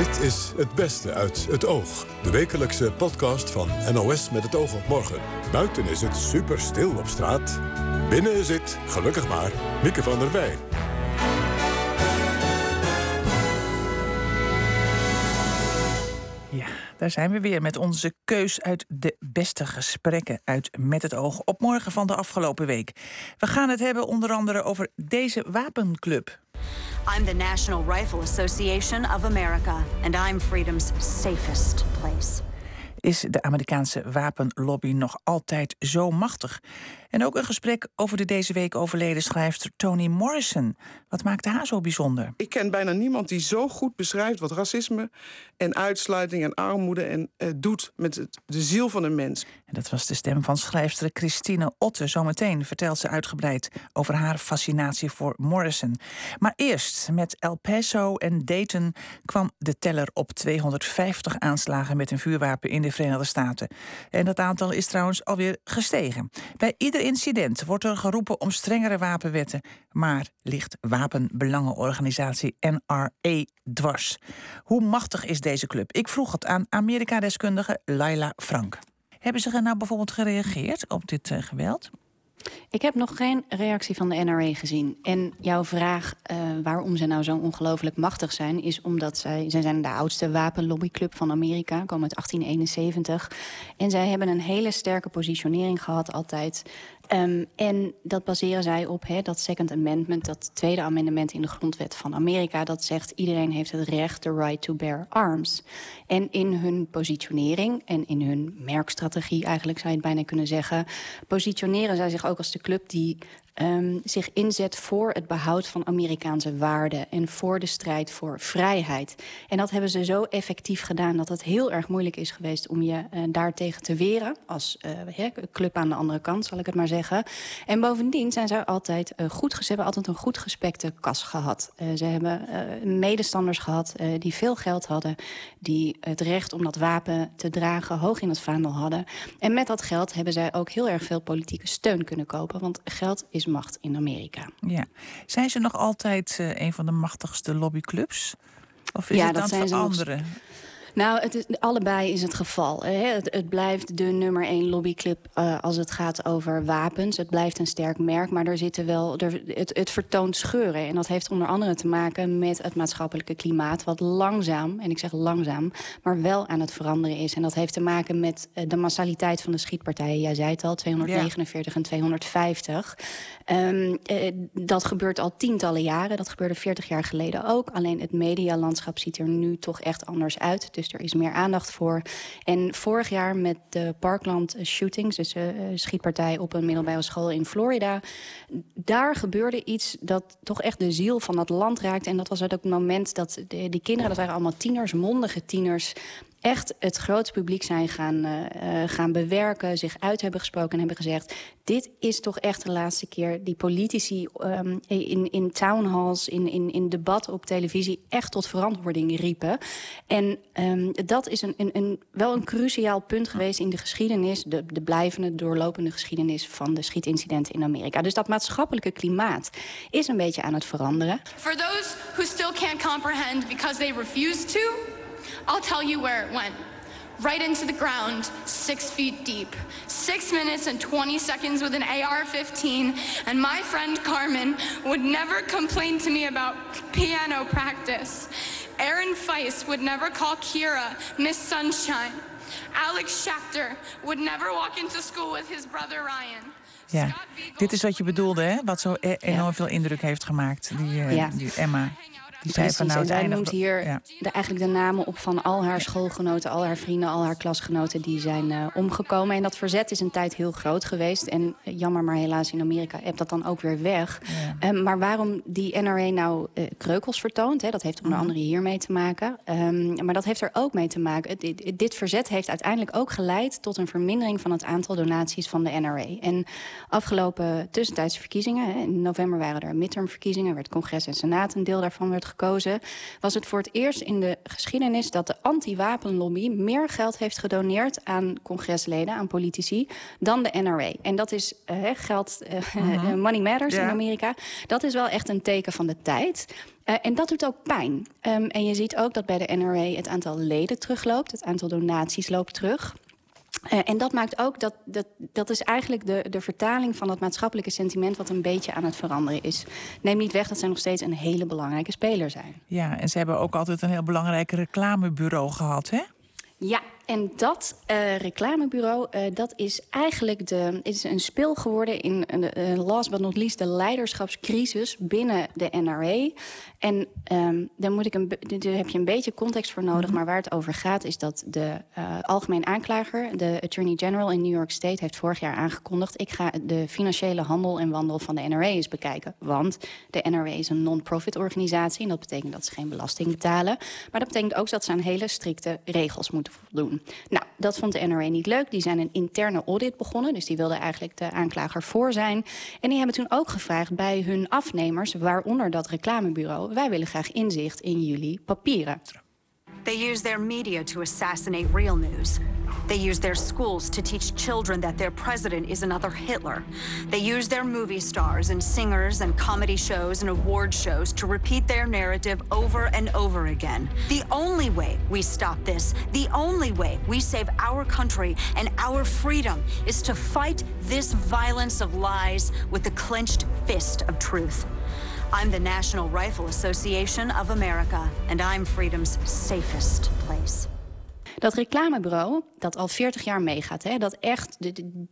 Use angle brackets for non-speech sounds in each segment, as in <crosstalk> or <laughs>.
Dit is Het Beste uit het Oog. De wekelijkse podcast van NOS met het oog op morgen. Buiten is het super stil op straat. Binnen zit, gelukkig maar, Mieke van der Wij. Ja, daar zijn we weer met onze keus uit de beste gesprekken uit Met het Oog op morgen van de afgelopen week. We gaan het hebben onder andere over deze wapenclub. I'm the National Rifle Association of America, and I'm freedom's safest place. Is de Amerikaanse wapenlobby nog altijd zo machtig? En ook een gesprek over de deze week overleden schrijfster Toni Morrison. Wat maakte haar zo bijzonder? Ik ken bijna niemand die zo goed beschrijft wat racisme en uitsluiting en armoede en, eh, doet met het, de ziel van een mens. En dat was de stem van schrijfster Christine Otte. Zometeen vertelt ze uitgebreid over haar fascinatie voor Morrison. Maar eerst, met El Paso en Dayton kwam de teller op 250 aanslagen met een vuurwapen in de Verenigde Staten. En dat aantal is trouwens alweer gestegen. Bij ieder incident wordt er geroepen om strengere wapenwetten, maar ligt wapenbelangenorganisatie NRA dwars. Hoe machtig is deze club? Ik vroeg het aan Amerika-deskundige Laila Frank. Hebben ze er nou bijvoorbeeld gereageerd op dit uh, geweld? Ik heb nog geen reactie van de NRA gezien. En jouw vraag uh, waarom ze nou zo ongelooflijk machtig zijn... is omdat zij, zij zijn de oudste wapenlobbyclub van Amerika... komen uit 1871. En zij hebben een hele sterke positionering gehad altijd... Um, en dat baseren zij op dat Second Amendment, dat tweede amendement in de grondwet van Amerika, dat zegt iedereen heeft het recht, the right to bear arms. En in hun positionering en in hun merkstrategie, eigenlijk zou je het bijna kunnen zeggen, positioneren zij zich ook als de club die um, zich inzet voor het behoud van Amerikaanse waarden en voor de strijd voor vrijheid. En dat hebben ze zo effectief gedaan dat het heel erg moeilijk is geweest om je uh, daartegen te weren. Als uh, club aan de andere kant, zal ik het maar zeggen. En bovendien zijn zij altijd uh, goed, ze hebben altijd een goed gespekte kas gehad. ze hebben medestanders gehad die veel geld hadden, die het recht om dat wapen te dragen hoog in het vaandel hadden. En met dat geld hebben zij ook heel erg veel politieke steun kunnen kopen, want geld is macht in Amerika. Ja. Zijn ze nog altijd uh, een van de machtigste lobbyclubs? Of is ja, het dat dan zijn veranderen? Nog... Nou, het is, allebei is het geval. Hè. Het, het, blijft de nummer één lobbyclub uh, als het gaat over wapens. Het blijft een sterk merk, maar er zitten wel, er, het, het vertoont scheuren. En dat heeft onder andere te maken met het maatschappelijke klimaat... wat langzaam, en ik zeg langzaam, maar wel aan het veranderen is. En dat heeft te maken met uh, de massaliteit van de schietpartijen. Jij zei het al, 249 ja. en 250. Um, uh, dat gebeurt al tientallen jaren. Dat gebeurde 40 jaar geleden ook. Alleen het medialandschap ziet er nu toch echt anders uit. Dus er is meer aandacht voor. En vorig jaar met de Parkland shootings, dus een uh, schietpartij op een middelbare school in Florida, daar gebeurde iets dat toch echt de ziel van dat land raakte. En dat was ook het moment dat de, die kinderen, dat waren allemaal tieners, mondige tieners, echt het grote publiek zijn gaan, uh, gaan bewerken, zich uit hebben gesproken en hebben gezegd... dit is toch echt de laatste keer die politici um, in, in townhalls, in, in, in debat op televisie... echt tot verantwoording riepen. En um, dat is een, een, een, wel een cruciaal punt geweest in de geschiedenis... De, de blijvende, doorlopende geschiedenis van de schietincidenten in Amerika. Dus dat maatschappelijke klimaat is een beetje aan het veranderen. For those who still can't comprehend because they refuse to... I'll tell you where it went. Right into the ground, six feet deep. Six minutes and 20 seconds with an AR 15. And my friend Carmen would never complain to me about piano practice. Aaron Feist would never call Kira Miss Sunshine. Alex Schachter would never walk into school with his brother Ryan. Ja, dit is wat je bedoelde, hè? Wat zo enorm ja. veel indruk heeft gemaakt, die, uh, ja. die Emma. Die zei van, nou, zij noemt hier ja. de, eigenlijk de namen op van al haar schoolgenoten, al haar vrienden, al haar klasgenoten die zijn uh, omgekomen. En dat verzet is een tijd heel groot geweest. En uh, jammer, maar helaas in Amerika hebt dat dan ook weer weg. Ja. Um, maar waarom die NRA nou uh, kreukels vertoont, hè, dat heeft onder andere hiermee te maken. Um, maar dat heeft er ook mee te maken. Dit, dit verzet heeft uiteindelijk ook geleid tot een vermindering van het aantal donaties van de NRA. En afgelopen tussentijdse verkiezingen, hè, in november waren er midtermverkiezingen, werd congres en senaat een deel daarvan werd gekozen, was het voor het eerst in de geschiedenis dat de anti-wapenlobby meer geld heeft gedoneerd aan congresleden, aan politici, dan de NRA. En dat is uh, geld, uh, <laughs> money matters in Amerika. Dat is wel echt een teken van de tijd. Uh, en dat doet ook pijn. Um, en je ziet ook dat bij de NRA het aantal leden terugloopt, het aantal donaties loopt terug. Uh, en dat maakt ook dat, dat dat is eigenlijk de, de vertaling van het maatschappelijke sentiment wat een beetje aan het veranderen is. Neem niet weg dat zij nog steeds een hele belangrijke speler zijn. Ja, en ze hebben ook altijd een heel belangrijk reclamebureau gehad, hè? Ja, en dat uh, reclamebureau, uh, dat is eigenlijk de, is een speel geworden in, uh, last but not least, de leiderschapscrisis binnen de NRA. En um, daar, moet ik een, daar heb je een beetje context voor nodig. -hmm. Maar waar het over gaat is dat de algemeen aanklager, de Attorney General in New York State, heeft vorig jaar aangekondigd: ik ga de financiële handel en wandel van de NRA eens bekijken. Want de NRA is een non-profit organisatie. En dat betekent dat ze geen belasting betalen. Maar dat betekent ook dat ze aan hele strikte regels moeten voldoen. Nou, dat vond de NRA niet leuk. Die zijn een interne audit begonnen. Dus die wilden eigenlijk de aanklager voor zijn. En die hebben toen ook gevraagd bij hun afnemers, waaronder dat reclamebureau... wij willen graag inzicht in jullie papieren. They use their media to assassinate real news. They use their schools to teach children that their president is another Hitler. They use their movie stars and singers and comedy shows and award shows to repeat their narrative over and over again. The only way we stop this, the only way we save our country and our freedom is to fight this violence of lies with the clenched fist of truth. I'm the National Rifle Association of America, and I'm freedom's safest place. Dat reclamebureau, dat al 40 jaar meegaat, hè, dat echt,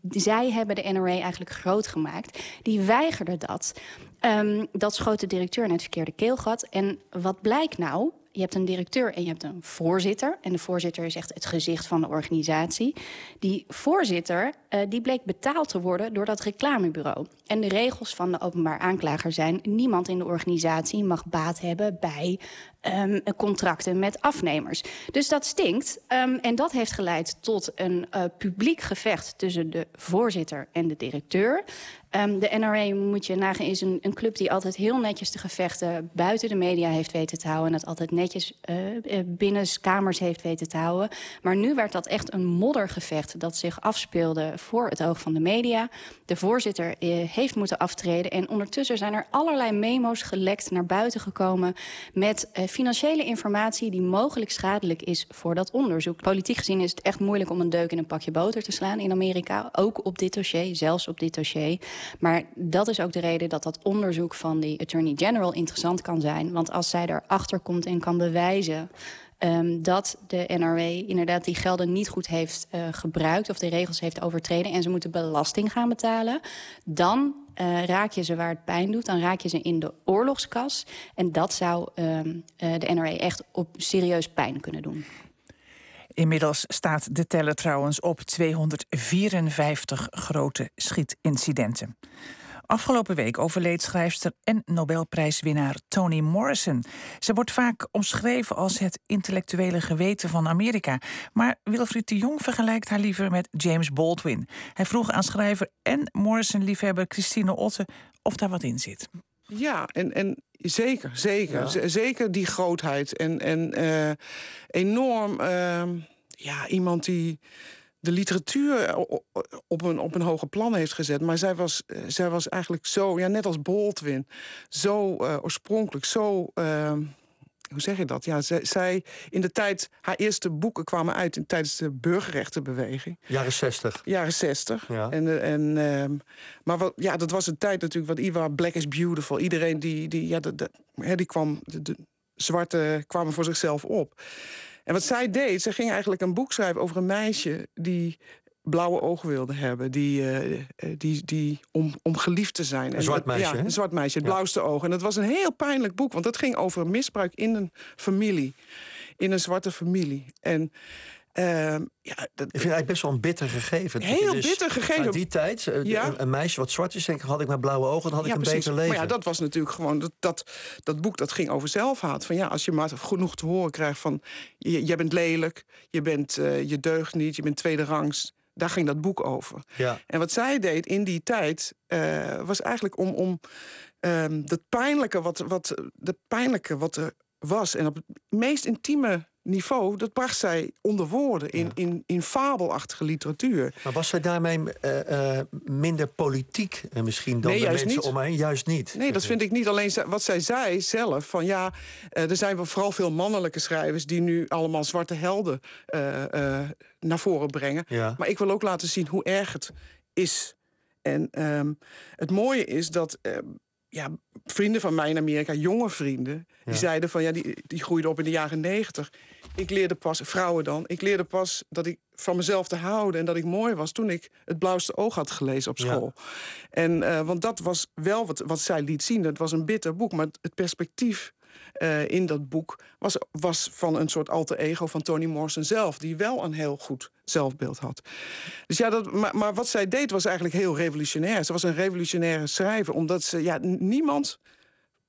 zij hebben de NRA eigenlijk groot gemaakt, die weigerde dat. Um, dat schoot de directeur in het verkeerde keelgat. En wat blijkt nou? Je hebt een directeur en je hebt een voorzitter. En de voorzitter is echt het gezicht van de organisatie. Die voorzitter uh, die bleek betaald te worden door dat reclamebureau. En de regels van de openbaar aanklager zijn... niemand in de organisatie mag baat hebben bij um, contracten met afnemers. Dus dat stinkt. Um, en dat heeft geleid tot een uh, publiek gevecht tussen de voorzitter en de directeur. Um, de NRA, moet je nagaan, is een, een, club die altijd heel netjes de gevechten buiten de media heeft weten te houden. En dat altijd netjes uh, binnen kamers heeft weten te houden. Maar nu werd dat echt een moddergevecht dat zich afspeelde voor het oog van de media. De voorzitter heeft moeten aftreden. En ondertussen zijn er allerlei memo's gelekt naar buiten gekomen met financiële informatie die mogelijk schadelijk is voor dat onderzoek. Politiek gezien is het echt moeilijk om een deuk in een pakje boter te slaan in Amerika. Ook op dit dossier, zelfs op dit dossier. Maar dat is ook de reden dat dat onderzoek van die Attorney General interessant kan zijn. Want als zij erachter komt en kan bewijzen um, dat de NRA inderdaad die gelden niet goed heeft uh, gebruikt of de regels heeft overtreden en ze moeten belasting gaan betalen, dan uh, raak je ze waar het pijn doet, dan raak je ze in de oorlogskas. En dat zou um, uh, de NRA echt op serieus pijn kunnen doen. Inmiddels staat de teller trouwens op 254 grote schietincidenten. Afgelopen week overleed schrijfster en Nobelprijswinnaar Toni Morrison. Ze wordt vaak omschreven als het intellectuele geweten van Amerika. Maar Wilfried de Jong vergelijkt haar liever met James Baldwin. Hij vroeg aan schrijver en Morrison-liefhebber Christine Otte of daar wat in zit. Ja, en, en zeker, zeker. Ja. Zeker die grootheid. En, en uh, enorm, uh, ja, iemand die de literatuur op een, op een hoger plan heeft gezet. Maar zij was, zij was eigenlijk zo, ja, net als Baldwin, zo uh, oorspronkelijk, zo. Uh, hoe zeg je dat? Ja, zij, zij, in de tijd, haar eerste boeken kwamen uit in, tijdens de burgerrechtenbeweging. Jaren 60. Jaren 60. Ja. En, en, uh, maar wat, ja, dat was een tijd natuurlijk, wat Iwa Black is Beautiful. Iedereen die, die, ja, de, de, die kwam, de, de zwarte kwamen voor zichzelf op. En wat zij deed, ze ging eigenlijk een boek schrijven over een meisje die blauwe ogen wilde hebben. Die, uh, die, die om, om geliefd te zijn. Een zwart meisje. Ja, een zwart meisje, het ja. blauwste ogen. En dat was een heel pijnlijk boek, want het ging over misbruik in een familie. In een zwarte familie. En ja, dat, ik vind het eigenlijk best wel een bitter gegeven. Heel dus bitter gegeven. In die tijd, ja. een, meisje wat zwart is, denk ik, had ik met blauwe ogen, dan had ja, ik een precies. beter leven. Maar ja, dat was natuurlijk gewoon, dat, dat, dat boek dat ging over zelfhaat. Van ja, als je maar genoeg te horen krijgt van, je, jij bent lelijk, je, bent, uh, je deugt niet, je bent tweede rangs. Daar ging dat boek over. Ja. En wat zij deed in die tijd, uh, was eigenlijk om, om ehm, dat pijnlijke wat, wat, de pijnlijke wat er was. En op het meest intieme niveau, dat bracht zij onder woorden in, in, in fabelachtige literatuur. Maar was zij daarmee uh, uh, minder politiek uh, misschien dan nee, de mensen niet. om haar heen? Juist niet. Nee, dat vind ik niet. Alleen wat zij zei zelf, van ja, er zijn vooral veel mannelijke schrijvers... die nu allemaal zwarte helden naar voren brengen. Ja. Maar ik wil ook laten zien hoe erg het is. En um, het mooie is dat ja, vrienden van mij in Amerika, jonge vrienden, die zeiden van ja, die, die groeiden op in de jaren negentig. Ik leerde pas, vrouwen dan, ik leerde pas dat ik van mezelf te houden en dat ik mooi was toen ik het blauwste oog had gelezen op school. Ja. En uh, want dat was wel wat, wat zij liet zien. Dat was een bitter boek, maar het perspectief uh, in dat boek was, was van een soort alter ego van Toni Morrison zelf, die wel een heel goed zelfbeeld had. Dus ja, dat, maar, maar wat zij deed was eigenlijk heel revolutionair. Ze was een revolutionaire schrijver, omdat ze, ja, niemand.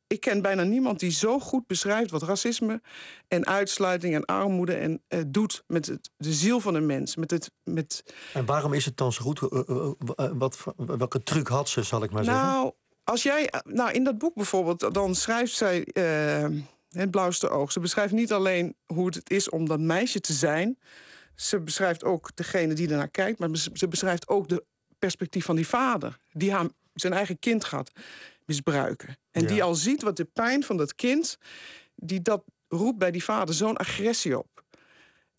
Ik ken bijna niemand die zo goed beschrijft wat racisme en uitsluiting en armoede en, uh, doet met het, de ziel van een mens. Met het, met... En waarom is het dan zo goed? Uh, wat, welke truc had ze, zal ik maar zeggen? Nou, als jij, nou, in dat boek bijvoorbeeld, dan schrijft zij uh, het blauwste oog. Ze beschrijft niet alleen hoe het is om dat meisje te zijn. Ze beschrijft ook degene die ernaar kijkt, maar ze beschrijft ook de perspectief van die vader, die haar, zijn eigen kind gaat misbruiken. En Ja. die al ziet wat de pijn van dat kind, die dat roept bij die vader zo'n agressie op.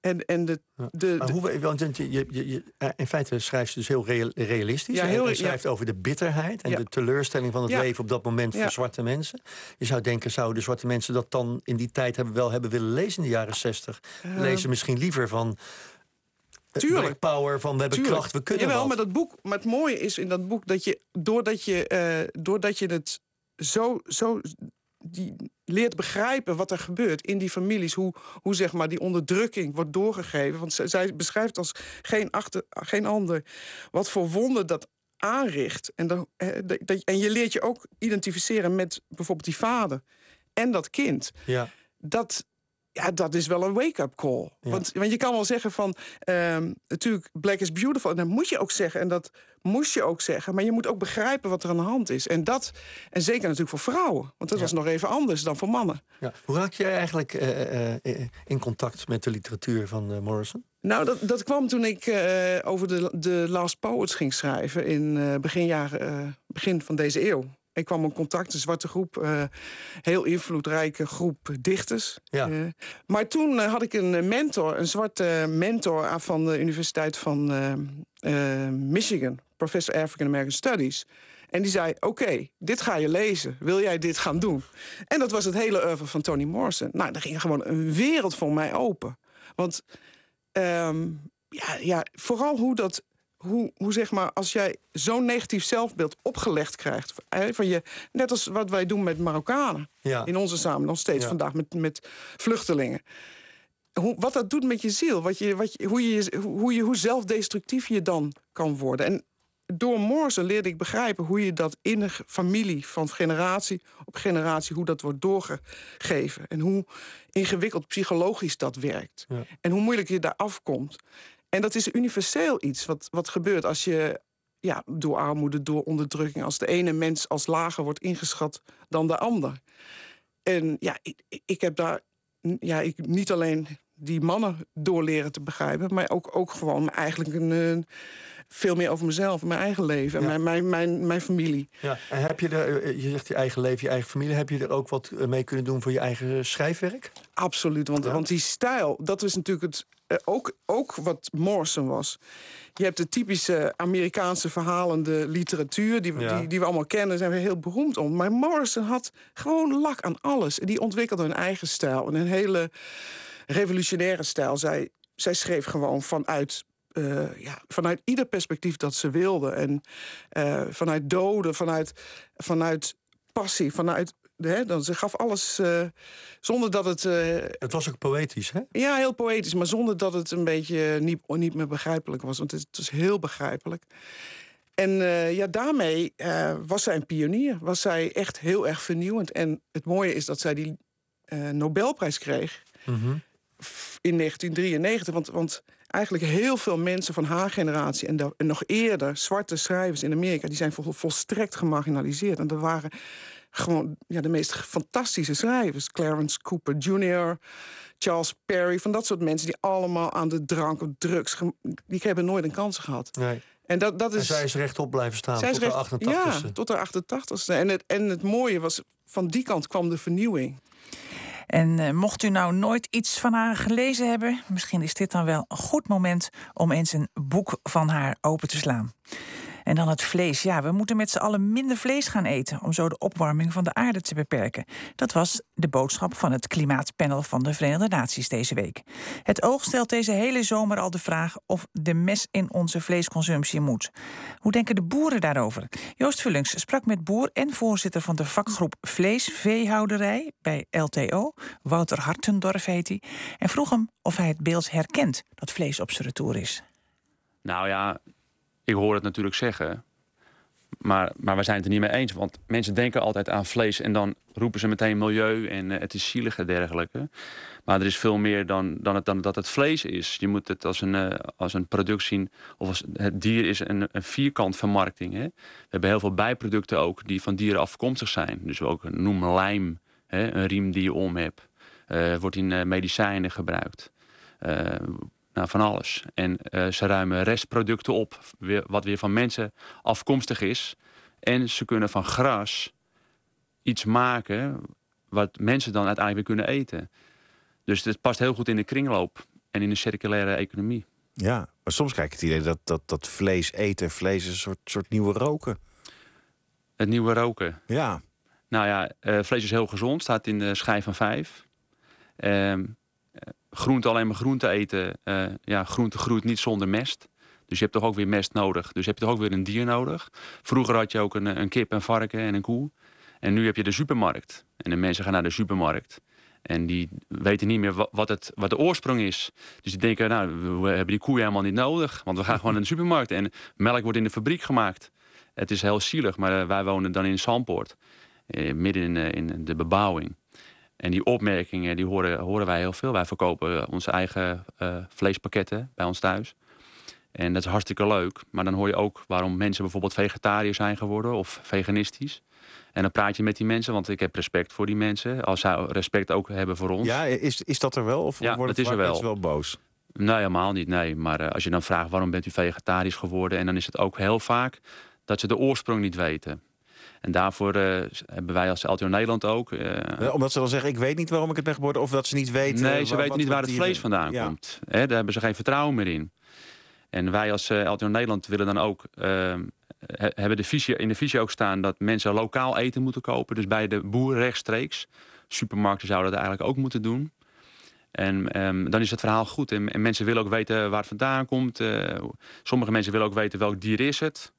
En, en de, de, Maar hoe, want je, je, je- je- eh, in feite schrijft ze dus heel real- realistisch. Ja, heel- en schrijft over de bitterheid en de teleurstelling van het leven op dat moment voor zwarte mensen. Je zou denken, zouden de zwarte mensen dat dan in die tijd hebben, wel hebben willen lezen in de jaren zestig? Lezen misschien liever van eh, Tuurlijk. Black Power, van we hebben Tuurlijk. kracht, we kunnen Jawel, wat. maar dat boek, maar het mooie is in dat boek dat je doordat je, eh, doordat je het zo, zo die leert begrijpen wat er gebeurt in die families, hoe, hoe zeg maar die onderdrukking wordt doorgegeven. Want zij, beschrijft als geen, achter, geen ander wat voor wonden dat aanricht. En, dan, en je leert je ook identificeren met bijvoorbeeld die vader en dat kind Ja. dat, ja, dat is wel een wake-up call. Ja. Want, want je kan wel zeggen van... ehm, natuurlijk, black is beautiful. En dat moet je ook zeggen. En dat moest je ook zeggen. Maar je moet ook begrijpen wat er aan de hand is. En dat, en zeker natuurlijk voor vrouwen. Want dat Ja. was nog even anders dan voor mannen. Ja. Hoe raak je eigenlijk eh, eh, eh, in contact met de literatuur van Morrison? Nou, dat, dat kwam toen ik over de, de Last Poets ging schrijven... in begin, jaren, begin van deze eeuw. Ik kwam in contact, een zwarte groep, eh, heel invloedrijke groep dichters. Ja. Eh, maar toen eh, had ik een mentor, een zwarte mentor van de Universiteit van Michigan, Professor African American Studies. En die zei: Oké, dit ga je lezen. Wil jij dit gaan doen? En dat was het hele oeuvre van Toni Morrison. Nou, daar ging gewoon een wereld voor mij open. Want ehm, ja, ja, vooral hoe dat. Hoe, hoe zeg maar, als jij zo'n negatief zelfbeeld opgelegd krijgt. Van je, net als wat wij doen met Marokkanen. Ja. In onze samen nog steeds Ja. vandaag met, met vluchtelingen. Hoe, wat dat doet met je ziel. Wat je, wat je, hoe, je, hoe, je, hoe zelfdestructief je dan kan worden. En door Morrison leerde ik begrijpen hoe je dat in een ge- familie van generatie op generatie, hoe dat wordt doorgegeven. En hoe ingewikkeld psychologisch dat werkt. Ja. En hoe moeilijk je daar afkomt. En dat is universeel iets wat, wat gebeurt als je ja, door armoede, door onderdrukking, als de ene mens als lager wordt ingeschat dan de ander. En ja, ik, ik heb daar ja, ik, niet alleen die mannen door leren te begrijpen, maar ook, ook gewoon eigenlijk een, veel meer over mezelf, mijn eigen leven en Ja. mijn, mijn, mijn, mijn familie. Ja. En heb je er, eh, je zegt je eigen leven, je eigen familie, heb je er ook wat eh, mee kunnen doen voor je eigen schrijfwerk? Absoluut, want, Ja. want die stijl, dat is natuurlijk het, eh, ook, ook wat Morrison was. Je hebt de typische Amerikaanse verhalende literatuur... die, we- Ja. die, die we allemaal kennen, zijn we heel beroemd om. Maar Morrison had gewoon lak aan alles. En die ontwikkelde een eigen stijl, en een hele revolutionaire stijl. Zij, zij schreef gewoon vanuit... eh, ja, vanuit ieder perspectief dat ze wilde. En eh, vanuit doden, vanuit, vanuit passie, vanuit... Hè, dan, ze gaf alles eh, zonder dat het... Het was ook poëtisch, hè? ja, heel poëtisch, maar zonder dat het een beetje niet, niet meer begrijpelijk was. Want het, het is heel begrijpelijk. En ja, daarmee was zij een pionier. Was zij echt heel erg vernieuwend. En het mooie is dat zij die Nobelprijs kreeg Mhm. in 1993. Want, want eigenlijk heel veel mensen van haar generatie en, de, en nog eerder zwarte schrijvers in Amerika, die zijn vol, volstrekt gemarginaliseerd. En er waren gewoon ja, de meest fantastische schrijvers. Clarence Cooper Jr., Charles Perry, van dat soort mensen die allemaal aan de drank of drugs, die hebben nooit een kans gehad. Nee. En, dat, dat is, en zij is rechtop blijven staan tot recht, haar 88 Ja, tot haar 88ste. En het, en het mooie was, van die kant kwam de vernieuwing. En uh, mocht u nou nooit iets van haar gelezen hebben, misschien is dit dan wel een goed moment om eens een boek van haar open te slaan. En dan het vlees. Ja, we moeten met z'n allen minder vlees gaan eten om zo de opwarming van de aarde te beperken. Dat was de boodschap van het Klimaatpanel van de Verenigde Naties deze week. Het oog stelt deze hele zomer al de vraag of de mes in onze vleesconsumptie moet. Hoe denken de boeren daarover? Joost Vullings sprak met boer en voorzitter van de vakgroep Vleesveehouderij bij LTO, Wouter Hartendorf heet hij, en vroeg hem of hij het beeld herkent dat vlees op zijn retour is. Nou ja, ik hoor het natuurlijk zeggen. Maar, maar we zijn het er niet mee eens. Want mensen denken altijd aan vlees en dan roepen ze meteen milieu en uh, het is zielig en dergelijke. Maar er is veel meer dan, dan, het, dan dat het vlees is. Je moet het als een, uh, als een product zien. Of als, het dier is een, een vierkant vermarkting. Hè? We hebben heel veel bijproducten ook die van dieren afkomstig zijn. Dus ook noem lijm, hè? een riem die je om hebt. Uh, wordt in medicijnen gebruikt. Nou, van alles. En uh, ze ruimen restproducten op, weer, wat weer van mensen afkomstig is. En ze kunnen van gras iets maken wat mensen dan uiteindelijk weer kunnen eten. Dus het past heel goed in de kringloop en in de circulaire economie. Ja, maar soms krijg ik het idee dat, dat, dat vlees eten, vlees is een soort, soort nieuwe roken. Het nieuwe roken? Ja. Nou ja, uh, vlees is heel gezond, staat in de schijf van vijf. Uh, groente alleen maar groente eten. Uh, ja, groente groeit niet zonder mest. Dus je hebt toch ook weer mest nodig. Dus heb je toch ook weer een dier nodig. Vroeger had je ook een, een kip, een varken en een koe. En nu heb je de supermarkt. En de mensen gaan naar de supermarkt. En die weten niet meer wat, het, wat de oorsprong is. Dus die denken, nou, we hebben die koeien helemaal niet nodig. Want we gaan gewoon naar de supermarkt. En melk wordt in de fabriek gemaakt. Het is heel zielig, maar uh, wij wonen dan in Zandpoort. Midden in, in de bebouwing. En die opmerkingen die horen, horen wij heel veel. Wij verkopen onze eigen uh, vleespakketten bij ons thuis. En dat is hartstikke leuk. Maar dan hoor je ook waarom mensen bijvoorbeeld vegetariër zijn geworden of veganistisch. En dan praat je met die mensen, want ik heb respect voor die mensen. Als zij respect ook hebben voor ons. Ja, is, is dat er wel? Of ja, worden dat is er wel. wel boos? Nee, helemaal niet. Nee. Maar uh, als je dan vraagt waarom bent u vegetarisch geworden... en dan is het ook heel vaak dat ze de oorsprong niet weten. En daarvoor uh, hebben wij als LTO Nederland ook. Ja, omdat ze dan zeggen, ik weet niet waarom ik het ben geworden, of dat ze niet weten. Nee, ze weten niet waar het vlees vandaan ja. komt. He, daar hebben ze geen vertrouwen meer in. En wij als uh, LTO Nederland willen dan ook. hebben de visie, in de visie ook staan dat mensen lokaal eten moeten kopen. Dus bij de boer rechtstreeks. Supermarkten zouden dat eigenlijk ook moeten doen. En um, dan is het verhaal goed. En, en, mensen willen ook weten waar het vandaan komt. sommige mensen willen ook weten welk dier is het.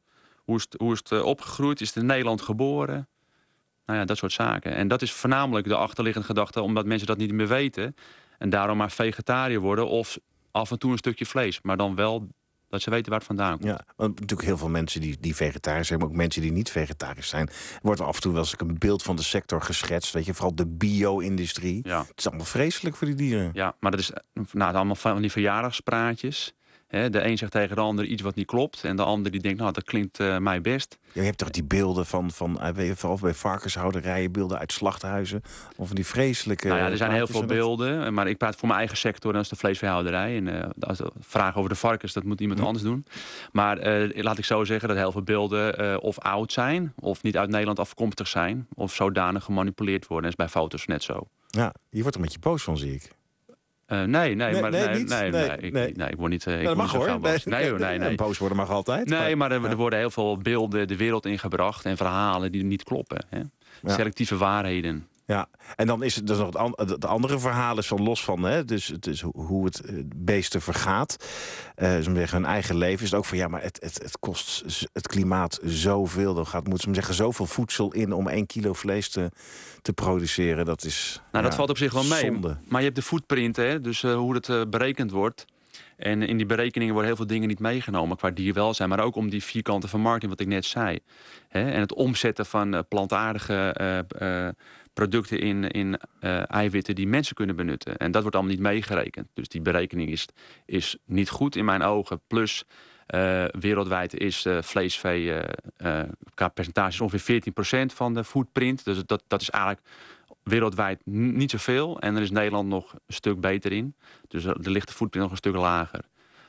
Hoe is het, hoe is het eh, opgegroeid? Is het in Nederland geboren? Nou ja, dat soort zaken. En dat is voornamelijk de achterliggende gedachte, omdat mensen dat niet meer weten. En daarom maar vegetariër worden of af en toe een stukje vlees. Maar dan wel dat ze weten waar het vandaan komt. Ja, want natuurlijk heel veel mensen die, die vegetarisch zijn, maar ook mensen die niet vegetarisch zijn. wordt af en toe wel eens een beeld van de sector geschetst. Weet je, vooral de bio-industrie. Ja. Het is allemaal vreselijk voor die dieren. Ja, maar dat is nou, allemaal van die verjaardagspraatjes de een zegt tegen de ander iets wat niet klopt. En de ander die denkt, nou, dat klinkt uh, mij best. Je hebt toch die beelden van, van uh, vooral bij varkenshouderijen, beelden uit slachthuizen. Of van die vreselijke. Nou ja, er zijn heel veel beelden. Maar ik praat voor mijn eigen sector, dat is de vleesveehouderij. En uh, als de vraag over de varkens, dat moet iemand hm. anders doen. Maar laat ik zo zeggen dat heel veel beelden of oud zijn, of niet uit Nederland afkomstig zijn, of zodanig gemanipuleerd worden. Dat is bij foto's net zo. Ja, je wordt er met je poos van, zie ik. Uh, nee, nee, nee, maar nee, nee, nee, nee, ik, nee, ik word niet. Uh, ik dat mag hoor. Nee, nee, nee, nee. boos worden mag altijd. Nee, maar er, er, worden heel veel beelden de wereld ingebracht en verhalen die niet kloppen. Hè? Ja. Selectieve waarheden. Ja, en dan is het dus nog het, het andere verhaal is van los van, hè, dus het is hoe het beesten vergaat. Uh, ze zeggen hun eigen leven is het ook van ja, maar het, het, het kost het klimaat zoveel. Dan gaat, moet ze zeggen, zoveel voedsel in om één kilo vlees te, te produceren. Dat is. Nou, dat valt op zich wel mee. Zonde. Maar je hebt de footprint, hè, dus uh, hoe het uh, berekend wordt. En in die berekeningen worden heel veel dingen niet meegenomen qua dierwelzijn, maar ook om die vierkante vermarkting, wat ik net zei. Hè? En het omzetten van plantaardige producten in, in eiwitten die mensen kunnen benutten. En dat wordt allemaal niet meegerekend. Dus die berekening is, is niet goed in mijn ogen. Plus wereldwijd is vleesvee qua percentage ongeveer 14% van de footprint. Dus dat, dat is eigenlijk wereldwijd niet zoveel. En er is Nederland nog een stuk beter in. Dus er ligt de footprint nog een stuk lager.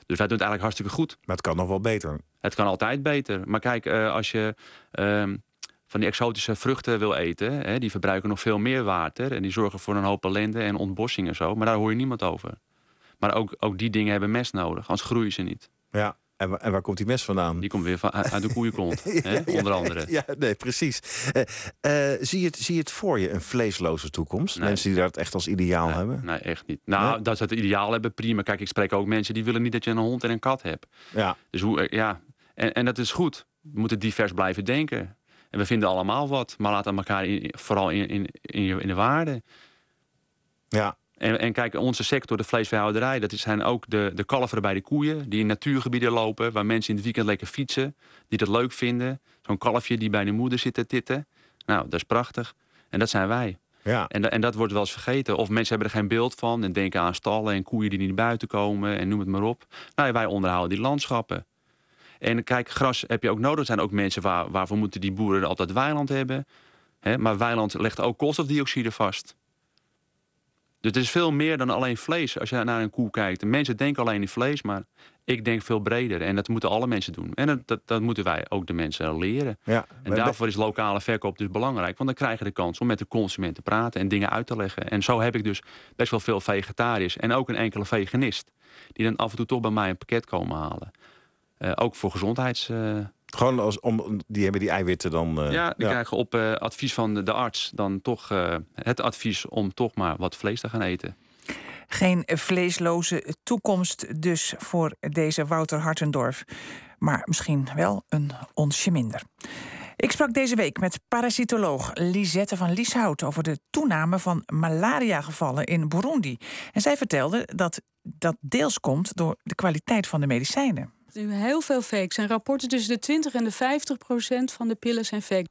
Dus wij doen het eigenlijk hartstikke goed. Maar het kan nog wel beter. Het kan altijd beter. Maar kijk, uh, als je uh, van die exotische vruchten wil eten... Hè, die verbruiken nog veel meer water... en die zorgen voor een hoop ellende en ontbossing en zo. Maar daar hoor je niemand over. Maar ook, ook die dingen hebben mest nodig, anders groeien ze niet. Ja, en, en, waar komt die mes vandaan? Die komt weer van, uit de koeienkont, <laughs> ja, onder andere. Ja, nee, precies. Uh, uh, zie, je het, zie je het voor je, een vleesloze toekomst? Mensen die dat echt als ideaal hebben? Nee, echt niet. Nou, dat ze het ideaal hebben, prima. Kijk, ik spreek ook mensen die willen niet dat je een hond en een kat hebt. Ja. Dus hoe, eh, ja, en, en dat is goed. We moeten divers blijven denken. En we vinden allemaal wat, maar laten elkaar in, vooral in, in, in, in de waarde. Ja, en, en, kijk, onze sector, de vleesveehouderij, dat zijn ook de, de kalveren bij de koeien. Die in natuurgebieden lopen, waar mensen in het weekend lekker fietsen. Die dat leuk vinden. Zo'n kalfje die bij de moeder zit te titten. Nou, dat is prachtig. En dat zijn wij. Ja. En, en dat wordt wel eens vergeten. Of mensen hebben er geen beeld van en denken aan stallen en koeien die niet buiten komen en noem het maar op. Nou, wij onderhouden die landschappen. En kijk, gras heb je ook nodig. Er zijn ook mensen waar, waarvoor moeten die boeren altijd weiland hebben. He, maar weiland legt ook koolstofdioxide vast. Dus het is veel meer dan alleen vlees als je naar een koe kijkt. De mensen denken alleen in vlees, maar ik denk veel breder. En dat moeten alle mensen doen. En dat, dat, dat moeten wij ook de mensen leren. Ja, en daarvoor is lokale verkoop dus belangrijk. Want dan krijg je de kans om met de consument te praten en dingen uit te leggen. En zo heb ik dus best wel veel vegetariërs en ook een enkele veganist. Die dan af en toe toch bij mij een pakket komen halen. Uh, ook voor gezondheids... Uh, gewoon als, om, die hebben die eiwitten dan. Uh, ja, die krijgen op uh, advies van de, de, arts dan toch uh, het advies om toch maar wat vlees te gaan eten. Geen vleesloze toekomst dus voor deze Wouter Hartendorf. Maar misschien wel een onsje minder. Ik sprak deze week met parasitoloog Lisette van Lieshout over de toename van malariagevallen in Burundi. En zij vertelde dat dat deels komt door de kwaliteit van de medicijnen heel veel fake zijn. Rapporten tussen de 20 en de 50 procent van de pillen zijn fake.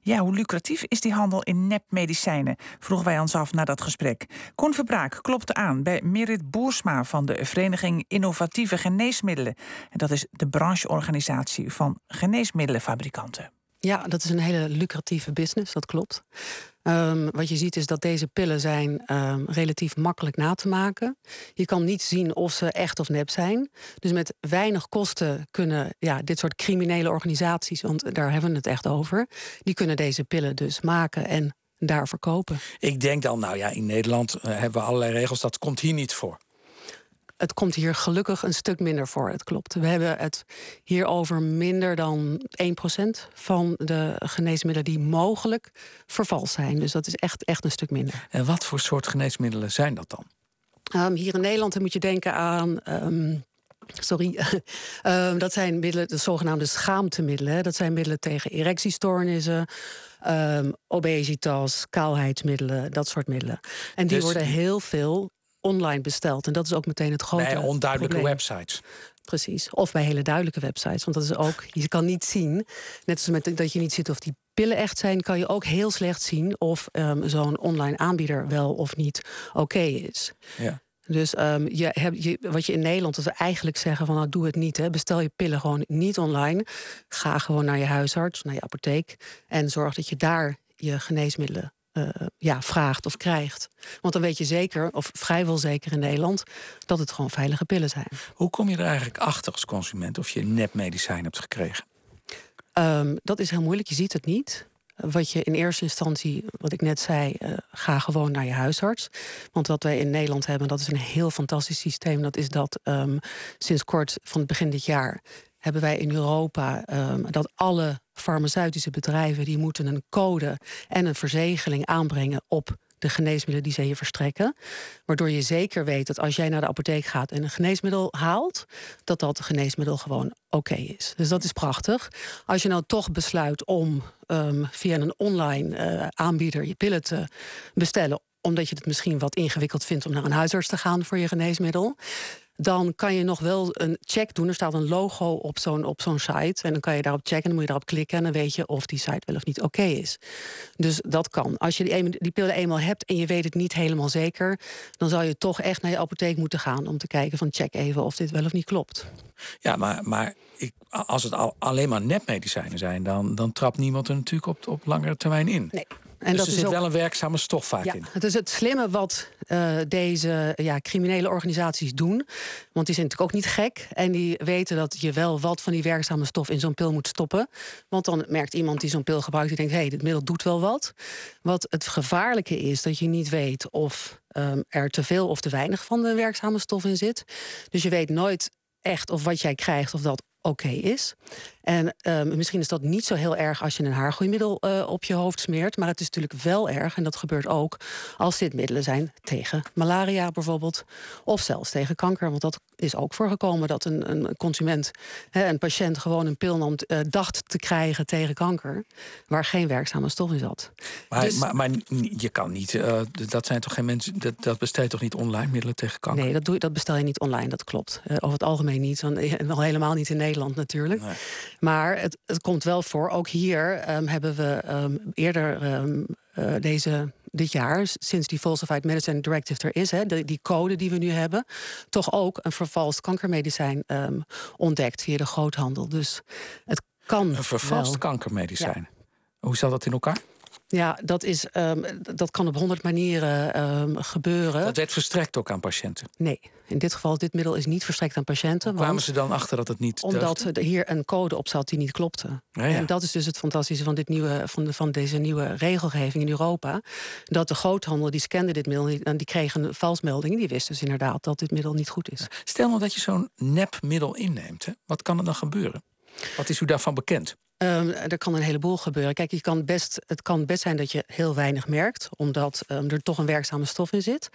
Ja, hoe lucratief is die handel in nepmedicijnen? Vroegen wij ons af na dat gesprek. Kon Verbraak klopte aan bij Merit Boersma van de Vereniging Innovatieve Geneesmiddelen. En dat is de brancheorganisatie van geneesmiddelenfabrikanten. Ja, dat is een hele lucratieve business, dat klopt. Um, wat je ziet is dat deze pillen zijn um, relatief makkelijk na te maken. Je kan niet zien of ze echt of nep zijn. Dus met weinig kosten kunnen ja, dit soort criminele organisaties, want daar hebben we het echt over, die kunnen deze pillen dus maken en daar verkopen. Ik denk dan, nou ja, in Nederland uh, hebben we allerlei regels, dat komt hier niet voor het komt hier gelukkig een stuk minder voor. Het klopt. We hebben het hier over minder dan 1% van de geneesmiddelen die mogelijk vervals zijn. Dus dat is echt, echt een stuk minder. En wat voor soort geneesmiddelen zijn dat dan? Um, hier in Nederland moet je denken aan. Um, Sorry, um, <laughs> dat zijn middelen, de zogenaamde schaamtemiddelen. Dat zijn middelen tegen erectiestoornissen, um, obesitas, kaalheidsmiddelen, dat soort middelen. En die dus worden heel veel online besteld. En dat is ook meteen het grote. Bij onduidelijke websites. Precies. Of bij hele duidelijke websites. Want dat is ook, je kan niet zien, net als met dat je niet ziet of die pillen echt zijn, kan je ook heel slecht zien of um, zo'n online aanbieder wel of niet oké is. Ja. Dus um, je hebt, je, wat je in Nederland dat we eigenlijk zeggen van nou doe het niet. Hè. Bestel je pillen gewoon niet online. Ga gewoon naar je huisarts, naar je apotheek. En zorg dat je daar je geneesmiddelen uh, ja, vraagt of krijgt. Want dan weet je zeker, of vrijwel zeker in Nederland, dat het gewoon veilige pillen zijn. Hoe kom je er eigenlijk achter als consument of je nepmedicijn hebt gekregen? Um, dat is heel moeilijk, je ziet het niet. Wat je in eerste instantie, wat ik net zei, uh, ga gewoon naar je huisarts. Want wat wij in Nederland hebben, dat is een heel fantastisch systeem. Dat is dat um, sinds kort van het begin dit jaar hebben wij in Europa um, dat alle farmaceutische bedrijven die moeten een code en een verzegeling aanbrengen op de geneesmiddelen die ze je verstrekken. Waardoor je zeker weet dat als jij naar de apotheek gaat en een geneesmiddel haalt, dat dat geneesmiddel gewoon oké is. Dus dat is prachtig. Als je nou toch besluit om um, via een online uh, aanbieder je pillen te bestellen, omdat je het misschien wat ingewikkeld vindt om naar een huisarts te gaan voor je geneesmiddel dan kan je nog wel een check doen. Er staat een logo op zo'n op zo'n site. En dan kan je daarop checken. En dan moet je daarop klikken. En dan weet je of die site wel of niet oké is. Dus dat kan. Als je die, die pillen eenmaal hebt en je weet het niet helemaal zeker. dan zou je toch echt naar je apotheek moeten gaan. om te kijken van check even of dit wel of niet klopt. Ja, maar, maar ik, als het al, alleen maar nepmedicijnen zijn, dan, dan trapt niemand er natuurlijk op, op langere termijn in. Nee. En dus dat er zit wel een werkzame stof vaak ja, in. Het is het slimme wat uh, deze ja, criminele organisaties doen. Want die zijn natuurlijk ook niet gek. En die weten dat je wel wat van die werkzame stof in zo'n pil moet stoppen. Want dan merkt iemand die zo'n pil gebruikt... die denkt, hé, hey, dit middel doet wel wat. Wat het gevaarlijke is, dat je niet weet of um, er te veel of te weinig van de werkzame stof in zit. Dus je weet nooit echt of wat jij krijgt, of dat oké is. En um, misschien is dat niet zo heel erg als je een haargroeimiddel uh, op je hoofd smeert. Maar het is natuurlijk wel erg, en dat gebeurt ook als dit middelen zijn tegen malaria bijvoorbeeld. Of zelfs tegen kanker. Want dat is ook voorgekomen dat een, een consument, hè, een patiënt, gewoon een pil nam, uh, dacht te krijgen tegen kanker. Waar geen werkzame stof in zat. Maar, dus, maar, maar je kan niet, uh, dat zijn toch geen mensen, dat, dat toch niet online middelen tegen kanker? Nee, dat, doe, dat bestel je niet online, dat klopt. over het algemeen niet. En al helemaal niet in Nederland natuurlijk. Nee. Maar het, het komt wel voor. Ook hier um, hebben we um, eerder um, uh, deze, dit jaar, sinds die Falsified Medicine Directive er is, hè, de, die code die we nu hebben, toch ook een vervalst kankermedicijn ontdekt via de groothandel. Dus het kan. Een vervalst wel. kankermedicijn. Ja. Hoe zat dat in elkaar? Ja, dat, is, um, dat kan op honderd manieren um, gebeuren. Dat werd verstrekt ook aan patiënten? Nee, in dit geval, dit middel is niet verstrekt aan patiënten. Hoe kwamen ze dan achter dat het niet Omdat er hier een code op zat die niet klopte. Ja, ja. En dat is dus het fantastische van, dit nieuwe, van, de, van deze nieuwe regelgeving in Europa. Dat de groothandel, die scande dit middel en die kregen een valsmelding. Die wist dus inderdaad dat dit middel niet goed is. Stel nou dat je zo'n nepmiddel inneemt. Hè? Wat kan er dan gebeuren? Wat is u daarvan bekend? Um, er kan een heleboel gebeuren. Kijk, je kan best, het kan best zijn dat je heel weinig merkt, omdat um, er toch een werkzame stof in zit.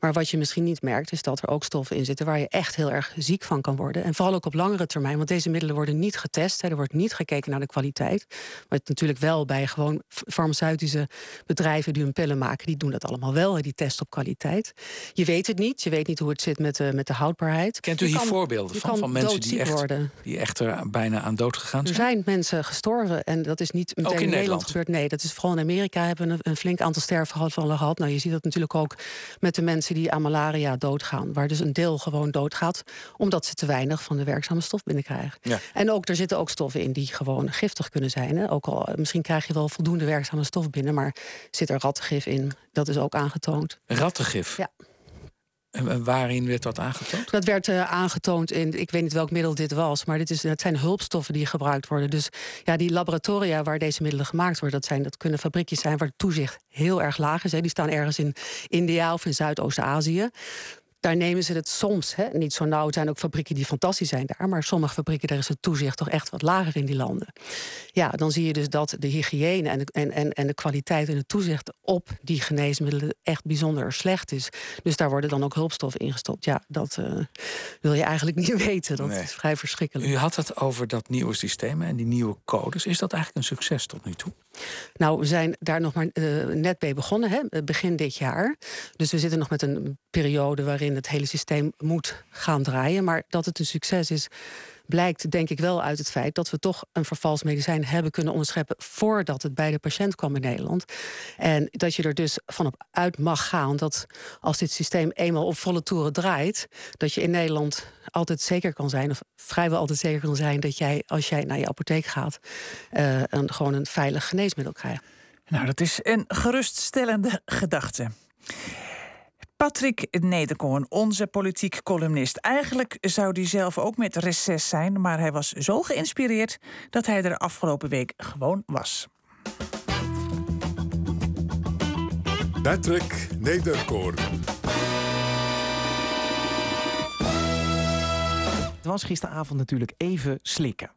Maar wat je misschien niet merkt, is dat er ook stoffen in zitten waar je echt heel erg ziek van kan worden. En vooral ook op langere termijn, want deze middelen worden niet getest. Hè, er wordt niet gekeken naar de kwaliteit. Maar het natuurlijk wel bij gewoon farmaceutische bedrijven die hun pillen maken, die doen dat allemaal wel. Die testen op kwaliteit. Je weet het niet. Je weet niet hoe het zit met de, met de houdbaarheid. Kent u hier kan, voorbeelden van, van mensen die echt, worden. die echt er bijna aan dood gegaan zijn? Er zijn mensen gestorven. En dat is niet meteen in, in Nederland Nederland gebeurd. Nee, dat is vooral in Amerika hebben we een, een flink aantal sterfgevallen gehad. Nou, je ziet dat natuurlijk ook met de mensen die aan malaria doodgaan. Waar dus een deel gewoon doodgaat. Omdat ze te weinig van de werkzame stof binnenkrijgen. Ja. En ook, er zitten ook stoffen in die gewoon giftig kunnen zijn. Hè? Ook al, misschien krijg je wel voldoende werkzame stof binnen. Maar zit er rattengif in. Dat is ook aangetoond. Rattengif? Ja. En waarin werd dat aangetoond? Dat werd uh, aangetoond in, ik weet niet welk middel dit was, maar dit is, het zijn hulpstoffen die gebruikt worden. Dus ja, die laboratoria waar deze middelen gemaakt worden, dat, zijn, dat kunnen fabriekjes zijn waar het toezicht heel erg laag is. Hè. Die staan ergens in India of in Zuidoost-Azië. Daar nemen ze het soms hè, niet zo nauw. Het zijn ook fabrieken die fantastisch zijn daar. Maar sommige fabrieken, daar is het toezicht toch echt wat lager in die landen. Ja, dan zie je dus dat de hygiëne en de, en, en, en de kwaliteit en het toezicht op die geneesmiddelen echt bijzonder slecht is. Dus daar worden dan ook hulpstoffen ingestopt. Ja, dat uh, wil je eigenlijk niet <laughs> weten. Dat nee. is vrij verschrikkelijk. U had het over dat nieuwe systeem en die nieuwe codes. Is dat eigenlijk een succes tot nu toe? Nou, we zijn daar nog maar uh, net mee begonnen, hè, begin dit jaar. Dus we zitten nog met een periode waarin het hele systeem moet gaan draaien. Maar dat het een succes is, blijkt denk ik wel uit het feit dat we toch een vervals medicijn hebben kunnen onderscheppen voordat het bij de patiënt kwam in Nederland. En dat je er dus van op uit mag gaan dat als dit systeem eenmaal op volle toeren draait, dat je in Nederland altijd zeker kan zijn, of vrijwel altijd zeker kan zijn, dat jij als jij naar je apotheek gaat, uh, een, gewoon een veilig geneesmiddel krijgt. Nou, dat is een geruststellende gedachte. Patrick Nederkoorn, onze politiek columnist. Eigenlijk zou hij zelf ook met reces zijn, maar hij was zo geïnspireerd dat hij er afgelopen week gewoon was. Patrick Nederkoorn. Het was gisteravond natuurlijk even slikken.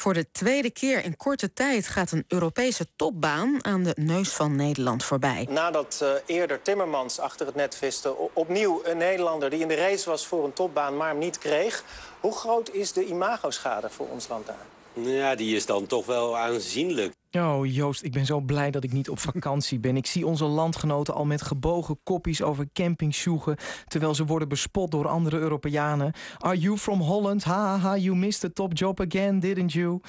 Voor de tweede keer in korte tijd gaat een Europese topbaan aan de neus van Nederland voorbij. Nadat uh, eerder Timmermans achter het net viste, opnieuw een Nederlander die in de race was voor een topbaan, maar hem niet kreeg. Hoe groot is de imagoschade voor ons land daar? Ja, die is dan toch wel aanzienlijk. Oh Joost, ik ben zo blij dat ik niet op vakantie ben. Ik zie onze landgenoten al met gebogen koppies over camping terwijl ze worden bespot door andere Europeanen. Are you from Holland? Ha, ha, you missed the top job again, didn't you?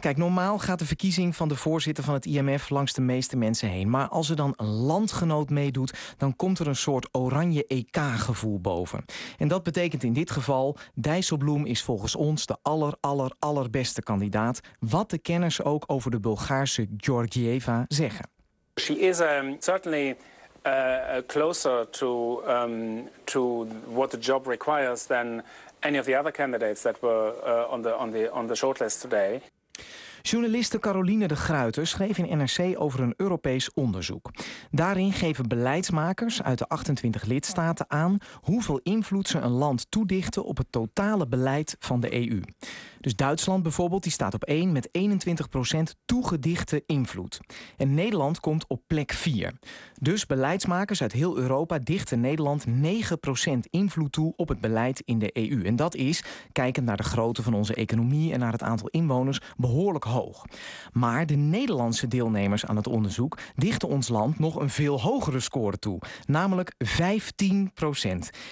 Kijk, normaal gaat de verkiezing van de voorzitter van het IMF langs de meeste mensen heen. Maar als er dan een landgenoot meedoet, dan komt er een soort oranje EK-gevoel boven. En dat betekent in dit geval, Dijsselbloem is volgens ons de aller, aller, allerbeste kandidaat. Wat de kenners ook over de Bulgaarse Georgieva zeggen. She is um, certainly uh, closer to, um, to what the job requires than any of the other candidates that were uh, on, the, on, the, on the shortlist today. Journaliste Caroline de Gruiter schreef in NRC over een Europees onderzoek. Daarin geven beleidsmakers uit de 28 lidstaten aan hoeveel invloed ze een land toedichten op het totale beleid van de EU. Dus Duitsland bijvoorbeeld, die staat op 1 met 21% toegedichte invloed. En Nederland komt op plek 4. Dus beleidsmakers uit heel Europa dichten Nederland 9% invloed toe op het beleid in de EU. En dat is, kijkend naar de grootte van onze economie en naar het aantal inwoners, behoorlijk hoog. Maar de Nederlandse deelnemers aan het onderzoek dichten ons land nog een veel hogere score toe, namelijk 15%.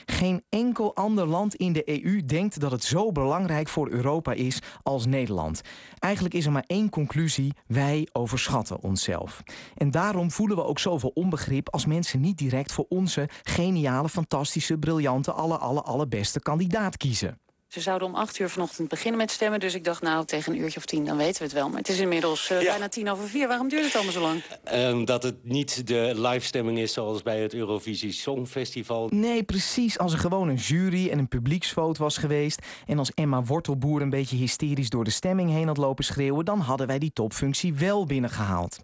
Geen enkel ander land in de EU denkt dat het zo belangrijk voor Europa is als Nederland. Eigenlijk is er maar één conclusie: wij overschatten onszelf. En daarom voelen we ook zoveel onbegrip als mensen niet direct voor onze geniale, fantastische, briljante, alle, alle, allerbeste kandidaat kiezen. Ze zouden om acht uur vanochtend beginnen met stemmen. Dus ik dacht, nou, tegen een uurtje of tien, dan weten we het wel. Maar het is inmiddels uh, bijna tien over vier. Waarom duurt het allemaal zo lang? Um, dat het niet de livestemming is zoals bij het Eurovisie Songfestival. Nee, precies. Als er gewoon een jury en een publieksvote was geweest... en als Emma Wortelboer een beetje hysterisch door de stemming heen had lopen schreeuwen... dan hadden wij die topfunctie wel binnengehaald.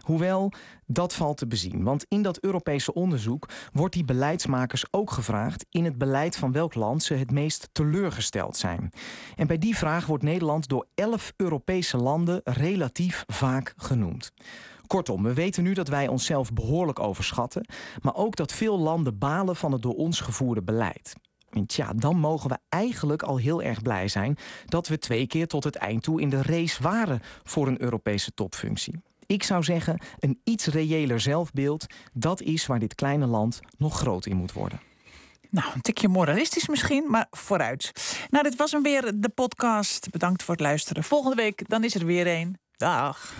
Hoewel, dat valt te bezien, want in dat Europese onderzoek wordt die beleidsmakers ook gevraagd in het beleid van welk land ze het meest teleurgesteld zijn. En bij die vraag wordt Nederland door elf Europese landen relatief vaak genoemd. Kortom, we weten nu dat wij onszelf behoorlijk overschatten, maar ook dat veel landen balen van het door ons gevoerde beleid. En tja, dan mogen we eigenlijk al heel erg blij zijn dat we twee keer tot het eind toe in de race waren voor een Europese topfunctie. Ik zou zeggen, een iets reëler zelfbeeld, dat is waar dit kleine land nog groot in moet worden. Nou, een tikje moralistisch misschien, maar vooruit. Nou, dit was hem weer, de podcast. Bedankt voor het luisteren. Volgende week, dan is er weer een. Dag.